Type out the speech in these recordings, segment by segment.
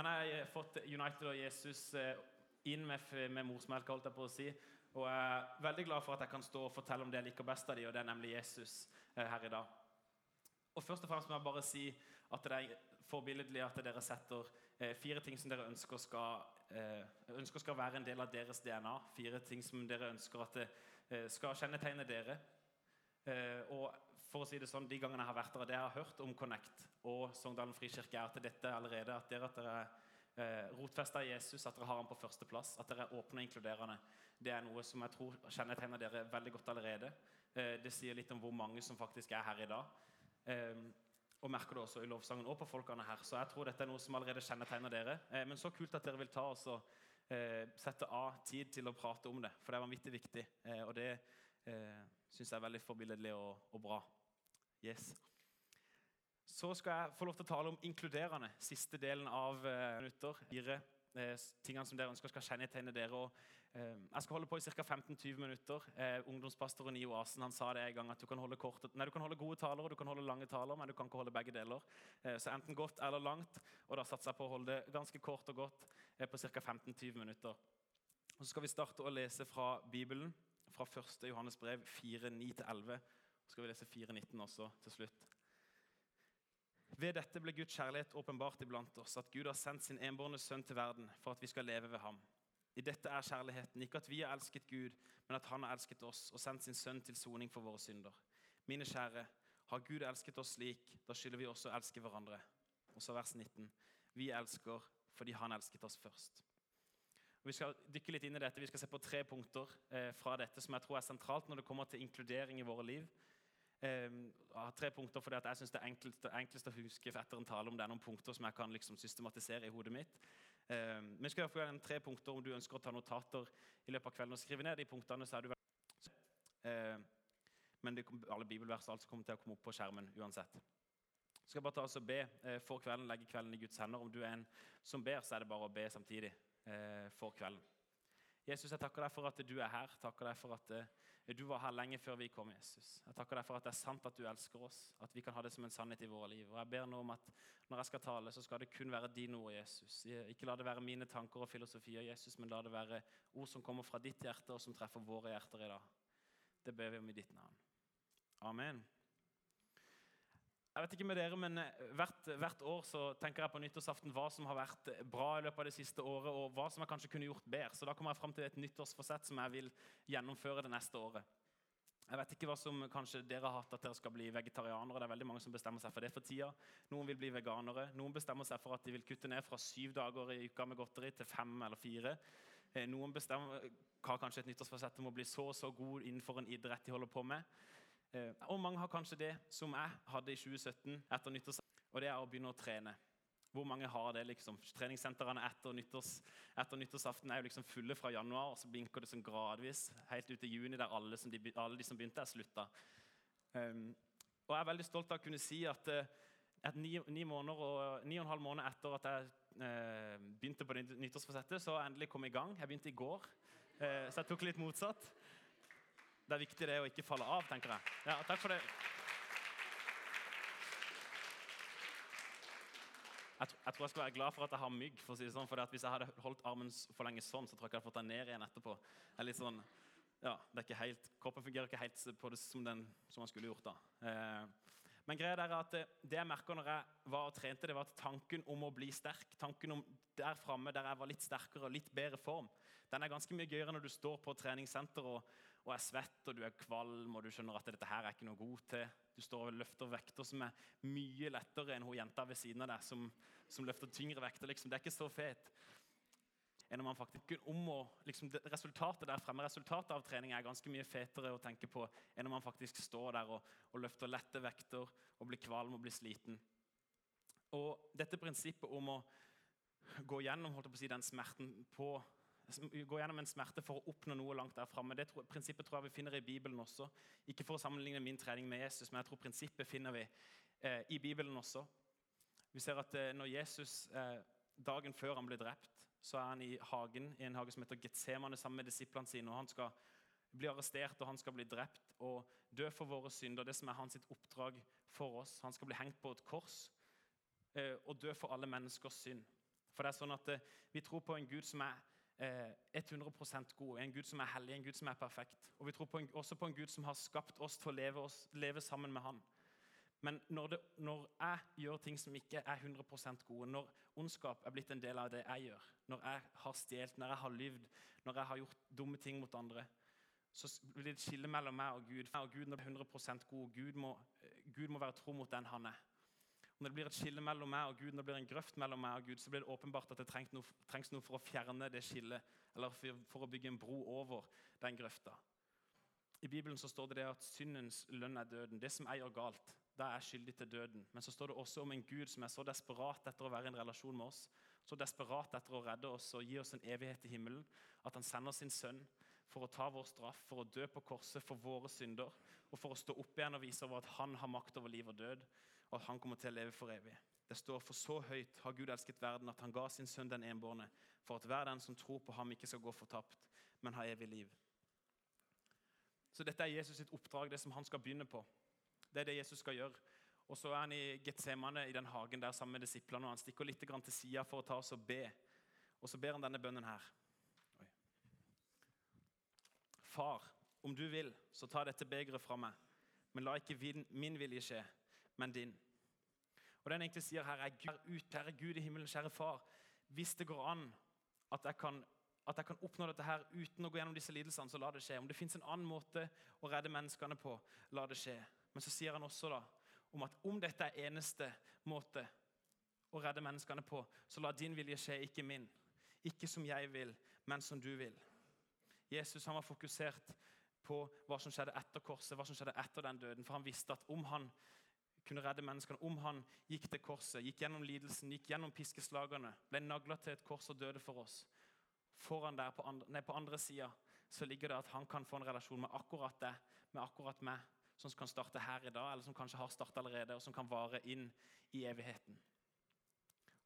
Men jeg har fått United og Jesus eh, inn med, med morsmelka, holdt jeg på å si. Og jeg er veldig glad for at jeg kan stå og fortelle om det jeg liker best av dem, og det er nemlig Jesus eh, her i dag. Og først og fremst må jeg bare si at det er forbilledlig at dere setter eh, fire ting som dere ønsker skal, ønsker skal være en del av deres DNA. Fire ting som dere ønsker at skal kjennetegne dere. Og for å si det sånn, De gangene jeg har vært der, det jeg har hørt om Connect og Sogndalen frikirke, er at dette allerede at dere, at dere er eh, rotfesta i Jesus, at dere har ham på førsteplass, at dere er åpne og inkluderende. Det er noe som jeg tror kjennetegner dere veldig godt allerede. Eh, det sier litt om hvor mange som faktisk er her i dag. Eh, og merker det også i lovsangen og på folkene her. Så jeg tror dette er noe som allerede kjennetegner dere. Eh, men så kult at dere vil ta oss og eh, sette av tid til å prate om det, for det er vanvittig viktig. Eh, og det eh, syns jeg er veldig forbilledlig og, og, bra. Yes. Så skal jeg få lov til å tale om inkluderende. Siste delen av eh, minutter. Fire eh, tingene som dere ønsker skal kjennetegne dere. Og, eh, jeg skal holde på i ca. 15-20 minutter. Ungdomspastoren i Oasen han sa det en gang at du kan holde, kort, nei, du kan holde gode taler og du kan holde lange taler, men du kan ikke holde begge deler. Så enten godt eller langt. Og da satser jeg på å holde det ganske kort og godt på ca. 15-20 minutter. Og Så skal vi starte å lese fra Bibelen fra 1. Johannes brev 4.9-11. Så skal vi lese 4.19 også til slutt. Ved dette ble Guds kjærlighet åpenbart iblant oss, at Gud har sendt sin enbårne sønn til verden for at vi skal leve ved ham. I dette er kjærligheten, ikke at vi har elsket Gud, men at han har elsket oss og sendt sin sønn til soning for våre synder. Mine kjære, har Gud elsket oss slik, da skylder vi også å elske hverandre. Og så vers 19. Vi elsker fordi han elsket oss først. Og vi skal dykke litt inn i dette. Vi skal se på tre punkter eh, fra dette som jeg tror er sentralt når det kommer til inkludering i våre liv. Eh, tre punkter fordi jeg synes Det er enklest, enklest, å huske etter en tale om det er noen punkter som jeg kan liksom systematisere i hodet mitt. Eh, men vi skal få igjen tre punkter om du ønsker å ta notater i løpet av kvelden. og skrive ned de punktene, så er du eh, Men det, alle bibelvers altså kommer til å komme opp på skjermen uansett. Så skal jeg bare ta oss og be eh, for kvelden, legge kvelden i Guds hender. Om du er en som ber, så er det bare å be samtidig eh, for kvelden. Jesus, jeg takker deg for at du er her. takker deg for at eh, du var her lenge før vi kom. Jesus. Jeg takker deg for at det er sant at du elsker oss, at vi kan ha det som en sannhet i våre liv. Og jeg ber nå om at Når jeg skal tale, så skal det kun være dine ord, Jesus. Ikke la det være mine tanker og filosofier, Jesus, men la det være ord som kommer fra ditt hjerte, og som treffer våre hjerter i dag. Det ber vi om i ditt navn. Amen. Jeg vet ikke med dere, men eh, hvert, hvert, år så tenker jeg på nyttårsaften hva som har vært bra i løpet av det siste året, og hva som jeg kanskje kunne gjort bedre. Så da kommer jeg fram til et nyttårsforsett som jeg vil gjennomføre det neste året. Jeg vet ikke hva som kanskje dere har hatt at dere skal bli vegetarianere. Det er veldig mange som bestemmer seg for det for tida. Noen vil bli veganere. Noen bestemmer seg for at de vil kutte ned fra syv dager i uka med godteri til fem eller fire. Eh, noen bestemmer, har kanskje et nyttårsforsett om å bli så og så god innenfor en idrett de holder på med. Eh, og mange har kanskje det som jeg hadde i 2017 etter nyttårsaften, og det er å begynne å trene. Hvor mange har det? liksom? Treningssentrene etter, nyttårs, etter nyttårsaften er jo liksom fulle fra januar, og så blinker det sånn gradvis helt ut i juni, der alle, de, alle de som begynte, er slutta. Um, og jeg er veldig stolt av å kunne si at, uh, at ni, ni, måneder og, ni og en halv måned etter at jeg eh, begynte på nyttårsforsettet, så endelig kom jeg i gang. Jeg begynte i går, eh, så jeg tok litt motsatt det er viktig det å ikke falle av, tenker jeg. Ja, takk for det. Jeg, tror jeg skal være glad for at jeg har mygg. for å si det sånn, for Hvis jeg hadde holdt armen for lenge sånn, så tror jeg ikke jeg hadde fått den ned igjen etterpå. Jeg er litt sånn, ja, det er ikke helt, Kroppen fungerer ikke helt på det som, den, som man skulle gjort. da. Eh, men greia er at det, det jeg merka når jeg var og trente, det var at tanken om å bli sterk, tanken om der framme der jeg var litt sterkere og litt bedre form, den er ganske mye gøyere når du står på treningssenter og, og er svett og du er kvalm og du skjønner at dette her er ikke noe god til. Du står og løfter vekter som er mye lettere enn hun jenta ved siden av deg som, som løfter tyngre vekter. Liksom. Det er ikke så fet enn om man faktisk om å, liksom, Resultatet der fremme, resultatet av trening er ganske mye fetere å tenke på enn om man faktisk står der og, og løfter lette vekter og blir kvalm og blir sliten. Og dette prinsippet om å gå gjennom holdt jeg på å si, den smerten på gå gjennom en smerte for å oppnå noe langt der framme. Det tror, prinsippet tror jeg vi finner i Bibelen også. Ikke for å sammenligne min trening med Jesus, men jeg tror prinsippet finner vi eh, i Bibelen også. Vi ser at eh, når Jesus eh, dagen før han ble drept, så er han i hagen, i en hage som heter Getsemane sammen med disiplene sine. og Han skal bli arrestert og han skal bli drept og dø for våre synder. Det som er hans oppdrag for oss. Han skal bli hengt på et kors eh, og dø for alle menneskers synd. For det er sånn at eh, Vi tror på en Gud som er 100% god, en Gud som er hellig, en Gud som er perfekt. Og vi tror på en, også på en Gud som har skapt oss til å leve, oss, leve sammen med Han. Men når, det, når, jeg gjør ting som ikke er 100% gode, når ondskap er blitt en del av det jeg gjør, når jeg har stjålet, når jeg har lyvd, når jeg har gjort dumme ting mot andre, så blir det et skille mellom meg og Gud. Og Gud er 100% god. Gud må, Gud må være tro mot den han er. Når det blir et skille mellom meg og Gud, når det blir en grøft mellom meg og Gud, så blir det åpenbart at det trengs noe, trengs noe for å fjerne det skillet, eller for, for, å bygge en bro over den grøfta. I Bibelen så står det, det at syndens lønn er døden. Det som jeg gjør galt, da er jeg skyldig til døden. Men så står det også om en Gud som er så desperat etter å være i en relasjon med oss, så desperat etter å redde oss og gi oss en evighet i himmelen, at han sender sin sønn for å ta vår straff, for å dø på korset for våre synder, og for å stå opp igjen og vise over at han har makt over liv og død, og at han kommer til å leve for evig. Det står for så høyt har Gud elsket verden at han ga sin sønn den enbårne, for at hver den som tror på ham, ikke skal gå fortapt, men ha evig liv. Så dette er Jesus sitt oppdrag, det som han skal begynne på. Det er det Jesus skal gjøre. Og Så er han i Getsemane i den hagen der sammen med disiplene. og Han stikker litt til sida for å ta oss og be. Og så ber han denne bønnen her. Oi. Far, om du vil, så ta dette begeret fra meg. Men la ikke min vilje skje, men din. Og det han egentlig sier her, er Gud, kjære Gud i himmelen, kjære far. Hvis det går an at jeg kan at jeg kan oppnå dette her uten å gå gjennom disse lidelsene, så la det skje. Om det fins en annen måte å redde menneskene på, la det skje. Men så sier han også da, om at om dette er eneste måte å redde menneskene på, så la din vilje skje, ikke min. Ikke som jeg vil, men som du vil. Jesus han var fokusert på hva som skjedde etter korset, hva som skjedde etter den døden. For han visste at om han kunne redde menneskene, om han gikk til korset, gikk gjennom lidelsen, gikk gjennom piskeslagene, ble nagla til et kors og døde for oss Foran der på andre, nei, andre sida ligger det at han kan få en relasjon med akkurat det, med akkurat meg som kan starte her i dag, eller som kanskje har startet allerede, og som kan vare inn i evigheten.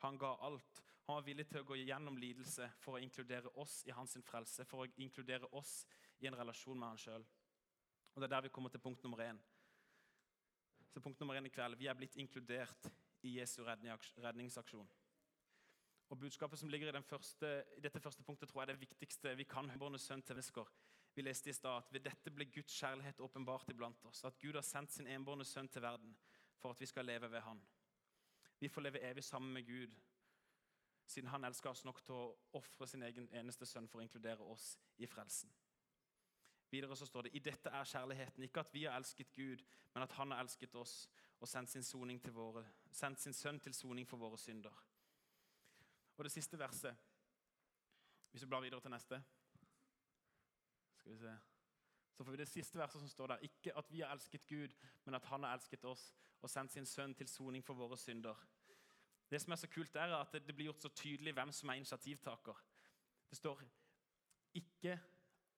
Han ga alt. Han var villig til å gå gjennom lidelse for å inkludere oss i hans frelse, for å inkludere oss i en relasjon med han sjøl. Det er der vi kommer til punkt nummer én. Så punkt nummer én i kveld, Vi er blitt inkludert i Jesu redningsaksjon. Og Budskapet som ligger i, første, i, dette første punktet, tror jeg er det viktigste vi kan høre sønn til mennesker. Vi leste i stad at ved dette ble Guds kjærlighet åpenbart iblant oss. At Gud har sendt sin enbårne sønn til verden for at vi skal leve ved Han. Vi får leve evig sammen med Gud, siden Han elsker oss nok til å ofre sin egen eneste sønn for å inkludere oss i frelsen. Videre så står det i dette er kjærligheten, ikke at vi har elsket Gud, men at Han har elsket oss og sendt sin, våre, sendt sin sønn til soning for våre synder. Og det siste verset, hvis vi blar videre til neste skal vi se. Så får vi det siste verset som står der. Ikke at vi har elsket Gud, men at han har elsket oss og sendt sin sønn til soning for våre synder. Det som er så kult, er at det blir gjort så tydelig hvem som er initiativtaker. Det står ikke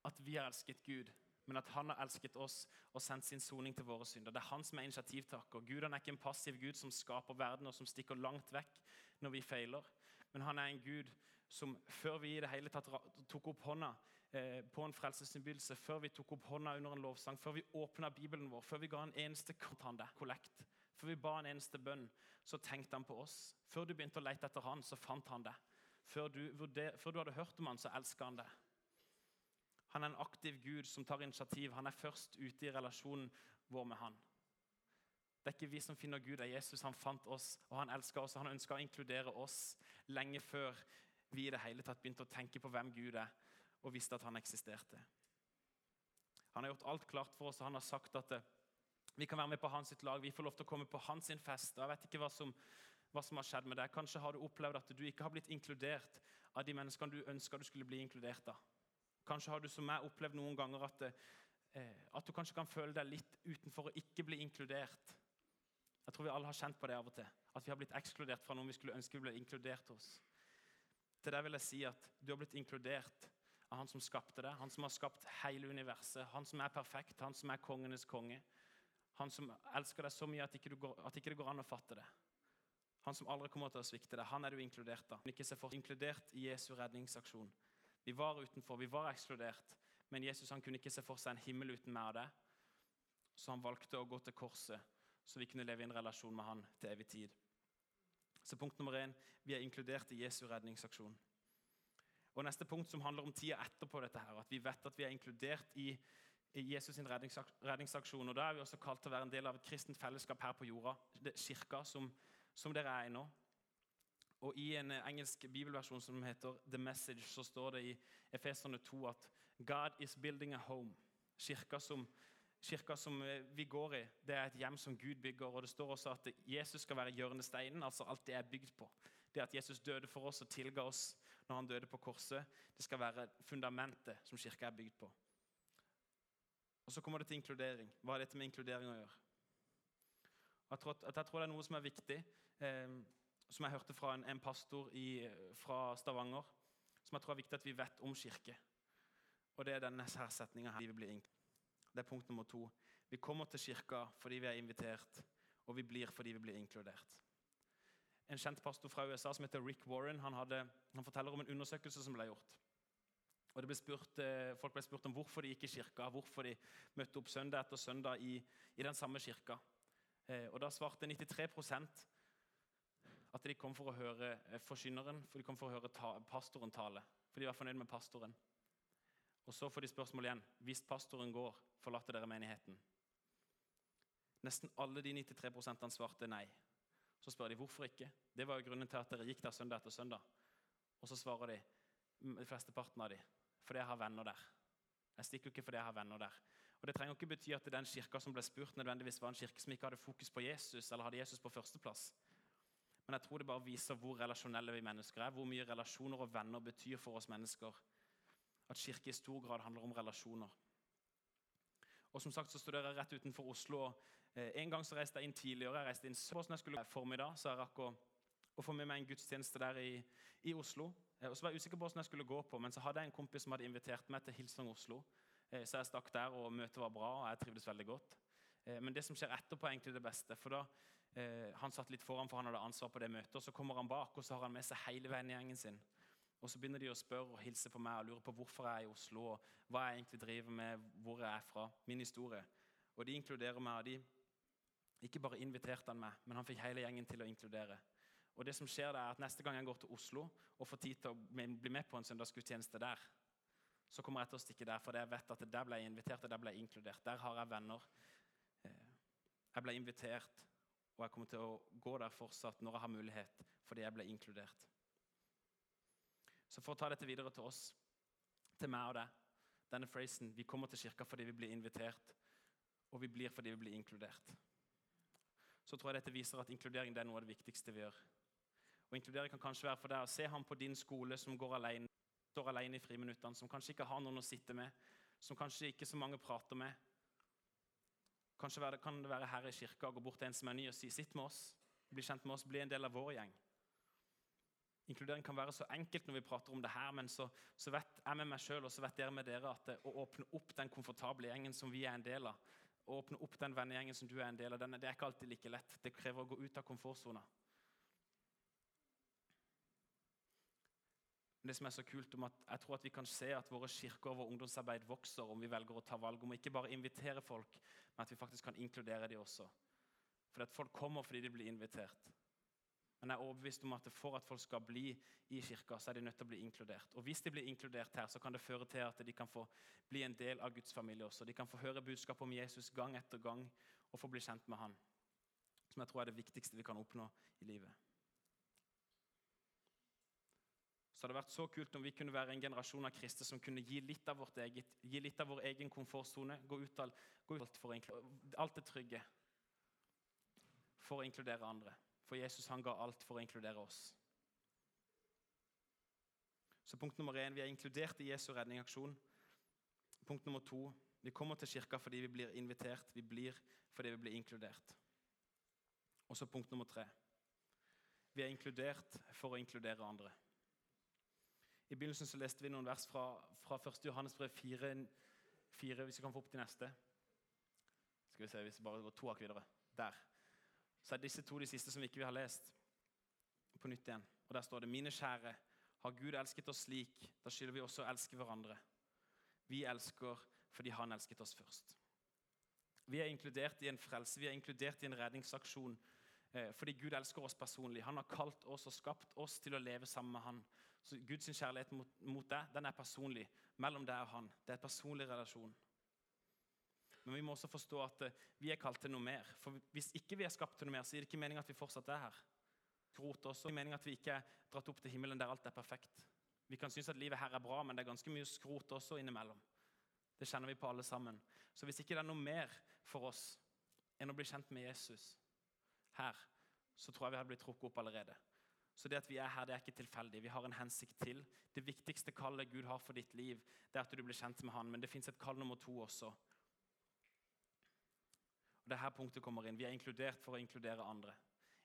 at vi har elsket Gud, men at han har elsket oss og sendt sin soning til våre synder. Det er han som er initiativtaker. Gud han er ikke en passiv Gud som skaper verden og som stikker langt vekk når vi feiler. Men han er en Gud som før vi i det hele tatt tok opp hånda Eh, på en frelsesinnbydelse, før vi tok opp hånda under en lovsang, før vi åpna Bibelen vår, før vi ga en eneste kollekt, før vi ba en eneste bønn, så tenkte han på oss. Før du begynte å lete etter han, så fant han det. Før du, før du hadde hørt om han, så elska han det. Han er en aktiv Gud som tar initiativ. Han er først ute i relasjonen vår med han. Det er ikke vi som finner Gud, det er Jesus. Han fant oss, og han elsker oss. Han ønska å inkludere oss lenge før vi i det hele tatt begynte å tenke på hvem Gud er og visste at han eksisterte. Han har gjort alt klart for oss, og han har sagt at eh, vi kan være med på hans lag. Vi får lov til å komme på hans fest. og Jeg vet ikke hva som, hva som, har skjedd med deg. Kanskje har du opplevd at du ikke har blitt inkludert av de menneskene du ønska du skulle bli inkludert av. Kanskje har du som meg opplevd noen ganger at, eh, at du kanskje kan føle deg litt utenfor å ikke bli inkludert. Jeg tror vi alle har kjent på det av og til. At vi har blitt ekskludert fra noen vi skulle ønske vi ble inkludert hos. Til det vil jeg si at du har blitt inkludert av han som skapte deg, han som har skapt hele universet, han som er perfekt, han som er kongenes konge. Han som elsker deg så mye at ikke, går, at ikke det går an å fatte det. Han som aldri kommer til å svikte deg. Han er du inkludert av. Ikke se for inkludert i Jesu redningsaksjon. Vi var utenfor, vi var ekskludert, men Jesus han kunne ikke se for seg en himmel uten meg og det. Så han valgte å gå til korset, så vi kunne leve i en relasjon med han til evig tid. Så punkt nummer én vi er inkludert i Jesu redningsaksjon. Og Neste punkt som handler om tida etterpå dette her, at vi vet at vi er inkludert i, Jesus' sin redningsaksjon. og Da er vi også kalt til å være en del av et kristent fellesskap her på jorda, det, kirka, som, som dere er i nå. Og I en engelsk bibelversjon som heter The Message, så står det i Efeserne 2 at God is building a home. Kirka som, kirka som vi går i, det er et hjem som Gud bygger. og Det står også at Jesus skal være hjørnesteinen, altså alt det er bygd på. Det at Jesus døde for oss og tilga oss når han døde på korset, det skal være fundamentet som kirka er bygd på. Og Så kommer det til inkludering. Hva har dette med inkludering å gjøre? Jeg tror, at, jeg tror det er noe som er viktig. Eh, som jeg hørte fra en, en pastor i, fra Stavanger, som jeg tror er viktig at vi vet om kirke. Og Det er denne her setninga her. Det er punkt nummer to. Vi kommer til kirka fordi vi er invitert, og vi blir fordi vi blir inkludert. En kjent pastor fra USA som heter Rick Warren, han, hadde, han forteller om en undersøkelse som ble gjort. Og ble spurt, eh, Folk ble spurt om hvorfor de gikk i kirka, hvorfor de møtte opp søndag etter søndag i, i den samme kirka. Eh, og Da svarte 93 at de kom for å høre eh, forkynneren, for de kom for å høre ta, pastoren tale. For de var fornøyd med pastoren. Og Så får de spørsmål igjen. Hvis pastoren går, forlater dere menigheten? Nesten alle de 93% svarte nei. Så spør de hvorfor ikke. Det var jo grunnen til at dere gikk der søndag etter søndag. Og så svarer de, de flesteparten av de, fordi jeg har venner der. Jeg stikker ikke fordi jeg har venner der. Og Det trenger ikke bety at den kirka som ble spurt, nødvendigvis var en kirke som ikke hadde fokus på Jesus, eller hadde Jesus på førsteplass. Men jeg tror det bare viser hvor relasjonelle vi mennesker er, hvor mye relasjoner og venner betyr for oss mennesker. At kirke i stor grad handler om relasjoner. Og som sagt så studerer jeg rett utenfor Oslo. Eh, en gang så reiste jeg inn tidligere. jeg reiste inn sånn jeg skulle formiddag, så jeg rakk å, å få med meg en gudstjeneste der i, i Oslo. Eh, og så var jeg usikker på hvordan jeg skulle gå på, men så hadde jeg en kompis som hadde invitert meg til Hilsang Oslo. Eh, så jeg stakk der, og møtet var bra, og jeg trivdes veldig godt. Men det som skjer etterpå, er egentlig det beste. for da Eh, han satt litt foran, for han hadde ansvar på det møtet. og Så kommer han bak, og så har han med seg hele vennegjengen sin. Og Så begynner de å spørre og hilse på meg og lure på hvorfor jeg er i Oslo, og hva jeg egentlig driver med, hvor jeg er fra, min historie. Og De inkluderer meg. og de Ikke bare inviterte han meg, men han fikk hele gjengen til å inkludere. Og det som skjer er at Neste gang jeg går til Oslo og får tid til å bli med på en søndagsgudstjeneste der, så kommer jeg til å stikke der, for jeg vet at der ble jeg invitert og der ble jeg inkludert. Der har jeg venner. Eh, jeg ble invitert og jeg kommer til å gå der fortsatt når jeg har mulighet, fordi jeg ble inkludert. Så for å ta dette videre til oss, til meg og deg, denne phrasen Vi kommer til kirka fordi vi blir invitert, og vi blir fordi vi blir inkludert. Så tror jeg dette viser at inkludering er noe av det viktigste vi gjør. Og Inkludering kan kanskje være for deg å se ham på din skole som går alene, står alene i friminuttene, som kanskje ikke har noen å sitte med, som kanskje ikke så mange prater med, Kanskje kan det være her i kirka gå bort til en som er ny og si 'sitt med oss', bli kjent med oss, bli en del av vår gjeng. Inkludering kan være så enkelt når vi prater om det her, men så, så vet jeg med meg sjøl og så vet dere med dere at det, å åpne opp den komfortable gjengen som vi er en del av, å åpne opp den vennegjengen som du er en del av, den, det er ikke alltid like lett. Det krever å gå ut av komfortsona. Det som er så kult om at Jeg tror at vi kan se at våre kirker og vår ungdomsarbeid vokser om vi velger å ta valg om å ikke bare invitere folk, men at vi faktisk kan inkludere dem også. For at folk kommer fordi de blir invitert. Men jeg er overbevist om at for at folk skal bli i kirka, så er de nødt til å bli inkludert. Og hvis de blir inkludert her, så kan det føre til at de kan få bli en del av Guds familie også. De kan få høre budskapet om Jesus gang etter gang og få bli kjent med han. Som jeg tror er det viktigste vi kan oppnå i livet. Så hadde det vært så kult om vi kunne være en generasjon av kristne som kunne gi litt av vårt eget, gi litt av vår egen komfortsone, gå ut av ut for alt det trygge for å inkludere andre. For Jesus han ga alt for å inkludere oss. Så punkt nummer én, Vi er inkludert i Jesu redningsaksjon. Punkt nummer to, vi kommer til kirka fordi vi blir invitert. Vi blir fordi vi blir inkludert. Og så punkt nummer tre. Vi er inkludert for å inkludere andre. I begynnelsen så leste vi noen vers fra, fra 1. Johannes brev 4, 4, hvis vi kan få opp de neste. Skal vi se, hvis vi bare går to hakk videre. Der. Så er disse to de siste som vi ikke vil ha lest. På nytt igjen. Og Der står det Mine kjære, har Gud elsket oss slik, da skylder vi også å elske hverandre. Vi elsker fordi Han elsket oss først. Vi er inkludert i en frelse, vi er inkludert i en redningsaksjon Eh, fordi Gud elsker oss personlig. Han har kalt oss og skapt oss til å leve sammen med han. Så Guds kjærlighet mot, mot deg den er personlig. Mellom deg og han. Det er en personlig relasjon. Men vi må også forstå at eh, vi er kalt til noe mer. For Hvis ikke vi er skapt til noe mer, så gir det ikke mening at vi fortsatt er her. Grot også. Det er mening at vi ikke er dratt opp til himmelen der alt er perfekt. Vi kan synes at livet her er bra, men det er ganske mye skrot også innimellom. Det kjenner vi på alle sammen. Så hvis ikke det er noe mer for oss enn å bli kjent med Jesus her, så tror jeg vi hadde blitt trukket opp allerede. Så det at vi er her, det er ikke tilfeldig. Vi har en hensikt til. Det viktigste kallet Gud har for ditt liv, det er at du blir kjent med Han. Men det fins et kall nummer to også. Og Det er her punktet kommer inn. Vi er inkludert for å inkludere andre.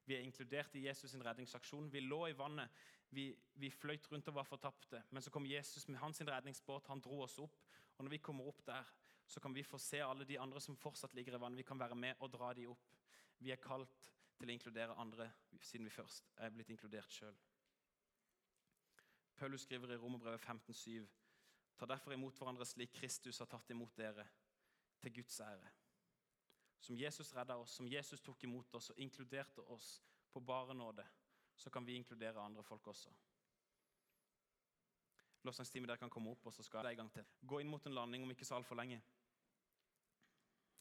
Vi er inkludert i Jesus' sin redningsaksjon. Vi lå i vannet, vi, vi fløyt rundt og var fortapte. Men så kom Jesus med hans redningsbåt, han dro oss opp. Og når vi kommer opp der, så kan vi få se alle de andre som fortsatt ligger i vannet. Vi kan være med og dra de opp. Vi er kalt til å inkludere andre siden vi først er blitt inkludert sjøl. Paulus skriver i Romerbrevet 15,7.: Ta derfor imot hverandre slik Kristus har tatt imot dere, til Guds ære. Som Jesus redda oss, som Jesus tok imot oss og inkluderte oss på bare nåde, så kan vi inkludere andre folk også. Lovsangsteamet der kan komme opp, og så skal jeg i gang til. Gå inn mot en landing om ikke så altfor lenge.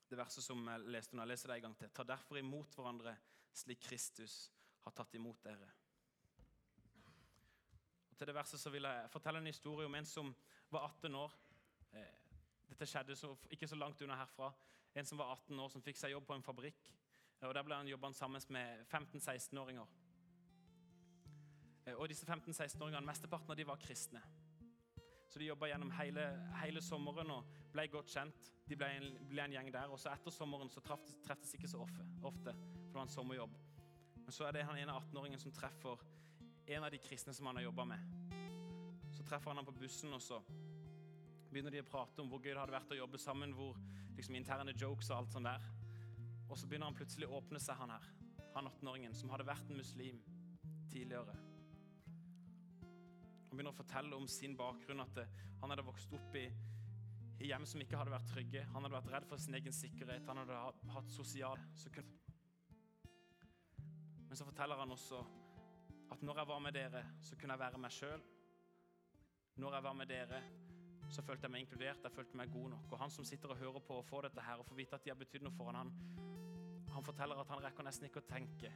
Det verset som jeg leste nå, jeg leser det en gang til. Ta derfor imot hverandre slik Kristus har tatt imot dere. Og til det verset så vil jeg fortelle en historie om en som var 18 år. Eh, dette skjedde så, ikke så langt unna herfra. En som var 18 år, som fikk seg jobb på en fabrikk. Eh, og Der ble han jobba sammen med 15-16-åringer. Eh, og disse 15-16-åringene, Mesteparten av de var kristne. Så De jobba gjennom hele, hele, sommeren og ble godt kjent. De ble en, ble en gjeng der. Og så etter sommeren så treftes ikke så ofte, ofte, for det var en sommerjobb. Men så er det han ene 18-åringen som treffer en av de kristne som han har jobba med. Så treffer han ham på bussen, og så begynner de å prate om hvor gøy det hadde vært å jobbe sammen, hvor liksom interne jokes og alt sånt der. Og så begynner han plutselig å åpne seg, han her. Han 18-åringen som hadde vært en muslim tidligere. Han begynner å fortelle om sin bakgrunn, at han hadde vokst opp i, i hjem som ikke hadde vært trygge. Han hadde vært redd for sin egen sikkerhet. Han hadde hatt sosial Men så forteller han også at når jeg var med dere, så kunne jeg være meg sjøl. Når jeg var med dere, så følte jeg meg inkludert, jeg følte meg god nok. Og han som sitter og hører på og får dette her, og får vite at de har betydd noe for han, han forteller at han rekker nesten ikke å tenke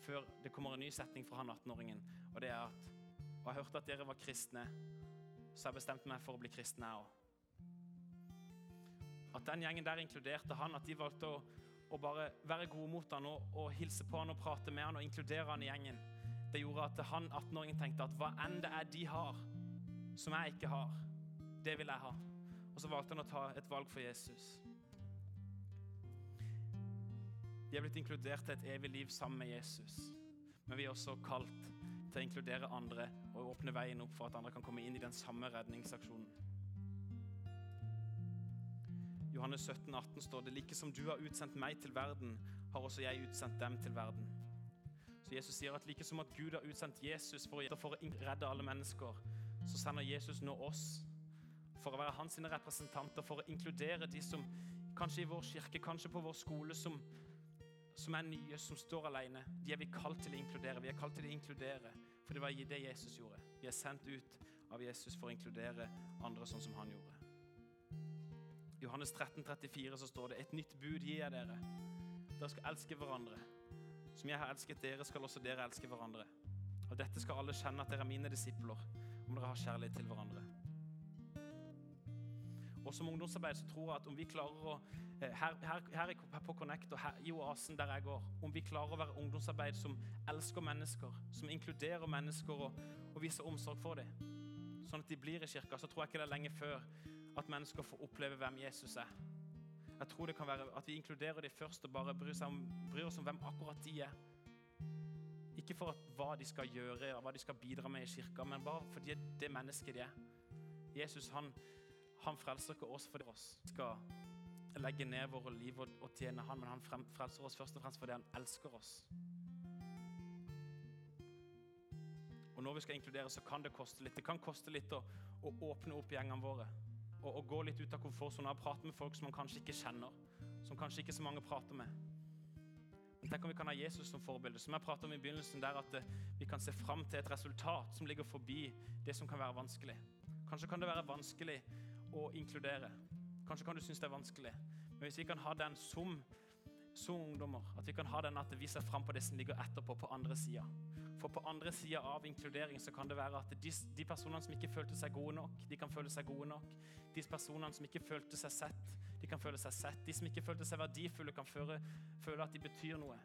før det kommer en ny setning fra han 18-åringen, og det er at og jeg hørte at dere var kristne, så jeg bestemte meg for å bli kristen, jeg òg. At den gjengen der inkluderte han, at de valgte å, å bare være gode mot han og, og, hilse på han og prate med han og inkludere han i gjengen, det gjorde at han 18-åringen tenkte at hva enn det er de har, som jeg ikke har, det vil jeg ha. Og så valgte han å ta et valg for Jesus. Vi er blitt inkludert til et evig liv sammen med Jesus, men vi er også kalt til å inkludere andre og åpne veien opp for at andre kan komme inn i den samme redningsaksjonen. Johannes 17, 18 står det like som du har utsendt meg til verden, har også jeg utsendt dem til verden. Så Jesus sier at like som at Gud har utsendt Jesus for å, redde alle mennesker, så sender Jesus nå oss for å være hans representanter, for å inkludere de som kanskje i vår kirke, kanskje på vår skole, som som er nye, som står alene, de er vi kalt til å inkludere. Vi er kalt til å inkludere, for det var det Jesus gjorde. Vi er sendt ut av Jesus for å inkludere andre sånn som han gjorde. Johannes 13, 34 så står det et nytt bud gir jeg dere. Dere skal elske hverandre. Som jeg har elsket dere, skal også dere elske hverandre. Og dette skal alle kjenne at dere er mine disipler, om dere har kjærlighet til hverandre. Og som ungdomsarbeid så tror jeg at om vi klarer å eh, her, her, her, på Connect og her, i Oasen der jeg går, om vi klarer å være ungdomsarbeid som elsker mennesker, som inkluderer mennesker og, og viser omsorg for dem, sånn at de blir i kirka, så tror jeg ikke det er lenge før at mennesker får oppleve hvem Jesus er. Jeg tror det kan være at vi inkluderer dem først og bare bryr, om, bryr oss om hvem akkurat de er. Ikke for at, hva de skal gjøre, hva de skal bidra med i kirka, men bare fordi det mennesket de er. Jesus han han frelser ikke oss fordi oss skal legge ned våre liv og, og tjene han, men han frelser oss først og fremst fordi han elsker oss. Og når vi skal inkludere, så kan det koste litt. Det kan koste litt å, å åpne opp gjengene våre. Og, og, gå litt ut av komfortsonen og prate med folk som man kanskje ikke kjenner. Som kanskje ikke så mange prater med. Tenk om vi kan ha Jesus som forbilde. Som jeg pratet om i begynnelsen, der at eh, vi kan se fram til et resultat som ligger forbi det som kan være vanskelig. Kanskje kan det være vanskelig å inkludere. Kanskje kan du synes det er vanskelig. Men hvis vi kan ha den som, som ungdommer, at vi kan ha den at vi ser fram på det som ligger etterpå, på andre sida. For på andre sida av inkludering så kan det være at de, de, personene som ikke følte seg gode nok, de kan føle seg gode nok. De personene som ikke følte seg sett, de kan føle seg sett. De som ikke følte seg verdifulle, kan føle, føle at de betyr noe.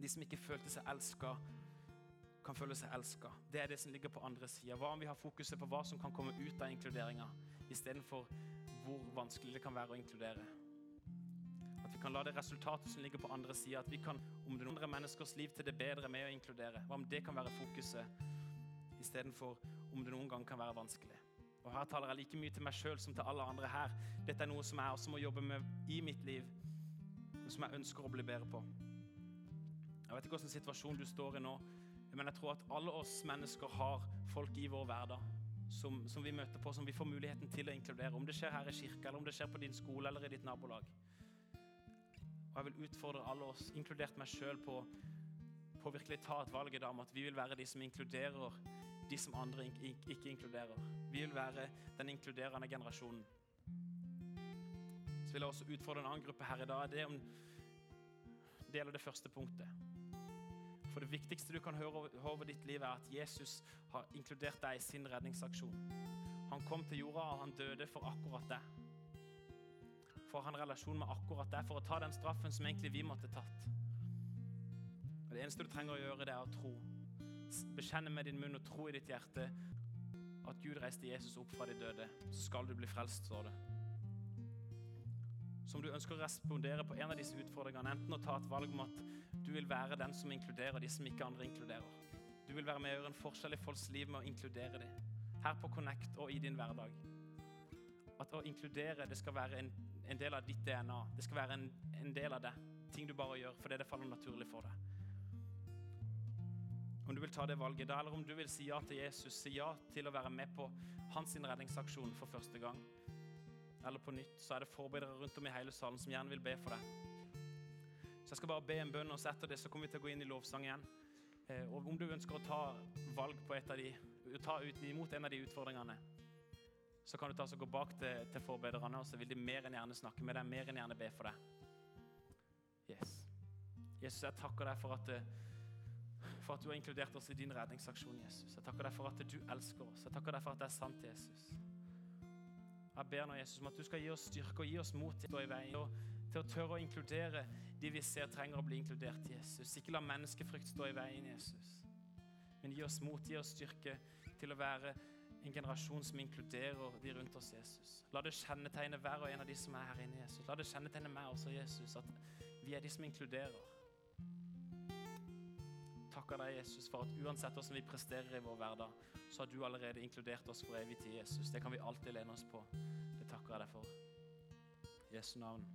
De som ikke følte seg elska, kan føle seg elska. Det er det som ligger på andre sida. Hva om vi har fokuset på hva som kan komme ut av inkluderinga, istedenfor hvor vanskelig det kan være å inkludere? At vi kan la det resultatet som ligger på andre sida, at vi kan om det andre menneskers liv til det bedre med å inkludere. Hva om det kan være fokuset, istedenfor om det noen gang kan være vanskelig? Og Her taler jeg like mye til meg sjøl som til alle andre her. Dette er noe som jeg også må jobbe med i mitt liv, og som jeg ønsker å bli bedre på. Jeg vet ikke hvilken situasjon du står i nå, men jeg tror at alle oss mennesker har folk i vår hverdag som, som, vi møter på, som vi får muligheten til å inkludere. Om det skjer her i kirka, eller om det skjer på din skole eller i ditt nabolag. Og jeg vil utfordre alle oss, inkludert meg sjøl, på, på å virkelig ta et valg i dag om at vi vil være de som inkluderer de som andre ikke inkluderer. Vi vil være den inkluderende generasjonen. Så vil jeg også utfordre en annen gruppe her i dag. Det, om, det gjelder det første punktet. For det viktigste du kan høre over ditt liv, er at Jesus har inkludert deg i sin redningsaksjon. Han kom til jorda, og han døde for akkurat det å ha en relasjon med akkurat det, for å ta den straffen som egentlig vi måtte tatt. Og Det eneste du trenger å gjøre, det er å tro. Bekjenne med din munn og tro i ditt hjerte at Gud reiste Jesus opp fra de døde. Så skal du bli frelst, står det. Som du ønsker å respondere på en av disse utfordringene, enten å ta et valg om at du vil være den som inkluderer de som ikke andre inkluderer. Du vil være med og gjøre en forskjell i folks liv med å inkludere dem. Her på Connect og i din hverdag. At å inkludere, det skal være en en del av ditt DNA. Det skal være en, en del av det. Ting du bare gjør fordi det faller naturlig for deg. Om du vil ta det valget da, eller om du vil si ja til Jesus, si ja til å være med på hans redningsaksjon for første gang, eller på nytt, så er det forberedere rundt om i hele salen som gjerne vil be for deg. Så jeg skal bare be en bønn, og etter det så kommer vi til å gå inn i lovsang igjen. Eh, og om du ønsker å ta valg på et av de, ta ut imot en av de utfordringene, så kan du ta og gå bak til, til forbedrerne, og så vil de mer enn gjerne snakke med deg, mer enn gjerne be for deg. Yes. Jesus, jeg takker deg for at, for at du har inkludert oss i din redningsaksjon, Jesus. Jeg takker deg for at du elsker oss. Jeg takker deg for at det er sant, Jesus. Jeg ber nå, Jesus, om at du skal gi oss styrke og gi oss mot til å stå i veien. Og til å tørre å inkludere de vi ser trenger å bli inkludert, Jesus. Ikke la menneskefrykt stå i veien, Jesus. Men gi oss mot, gi oss styrke til å være en generasjon som inkluderer de rundt oss, Jesus. La det kjennetegne hver og en av de som er her inne, Jesus. La det kjennetegne meg også, Jesus, at vi er de som inkluderer. Takker deg, Jesus, for at uansett hvordan vi presterer i vår hverdag, så har du allerede inkludert oss for evig tid, Jesus. Det kan vi alltid lene oss på. Det takker jeg deg for. I Jesu navn.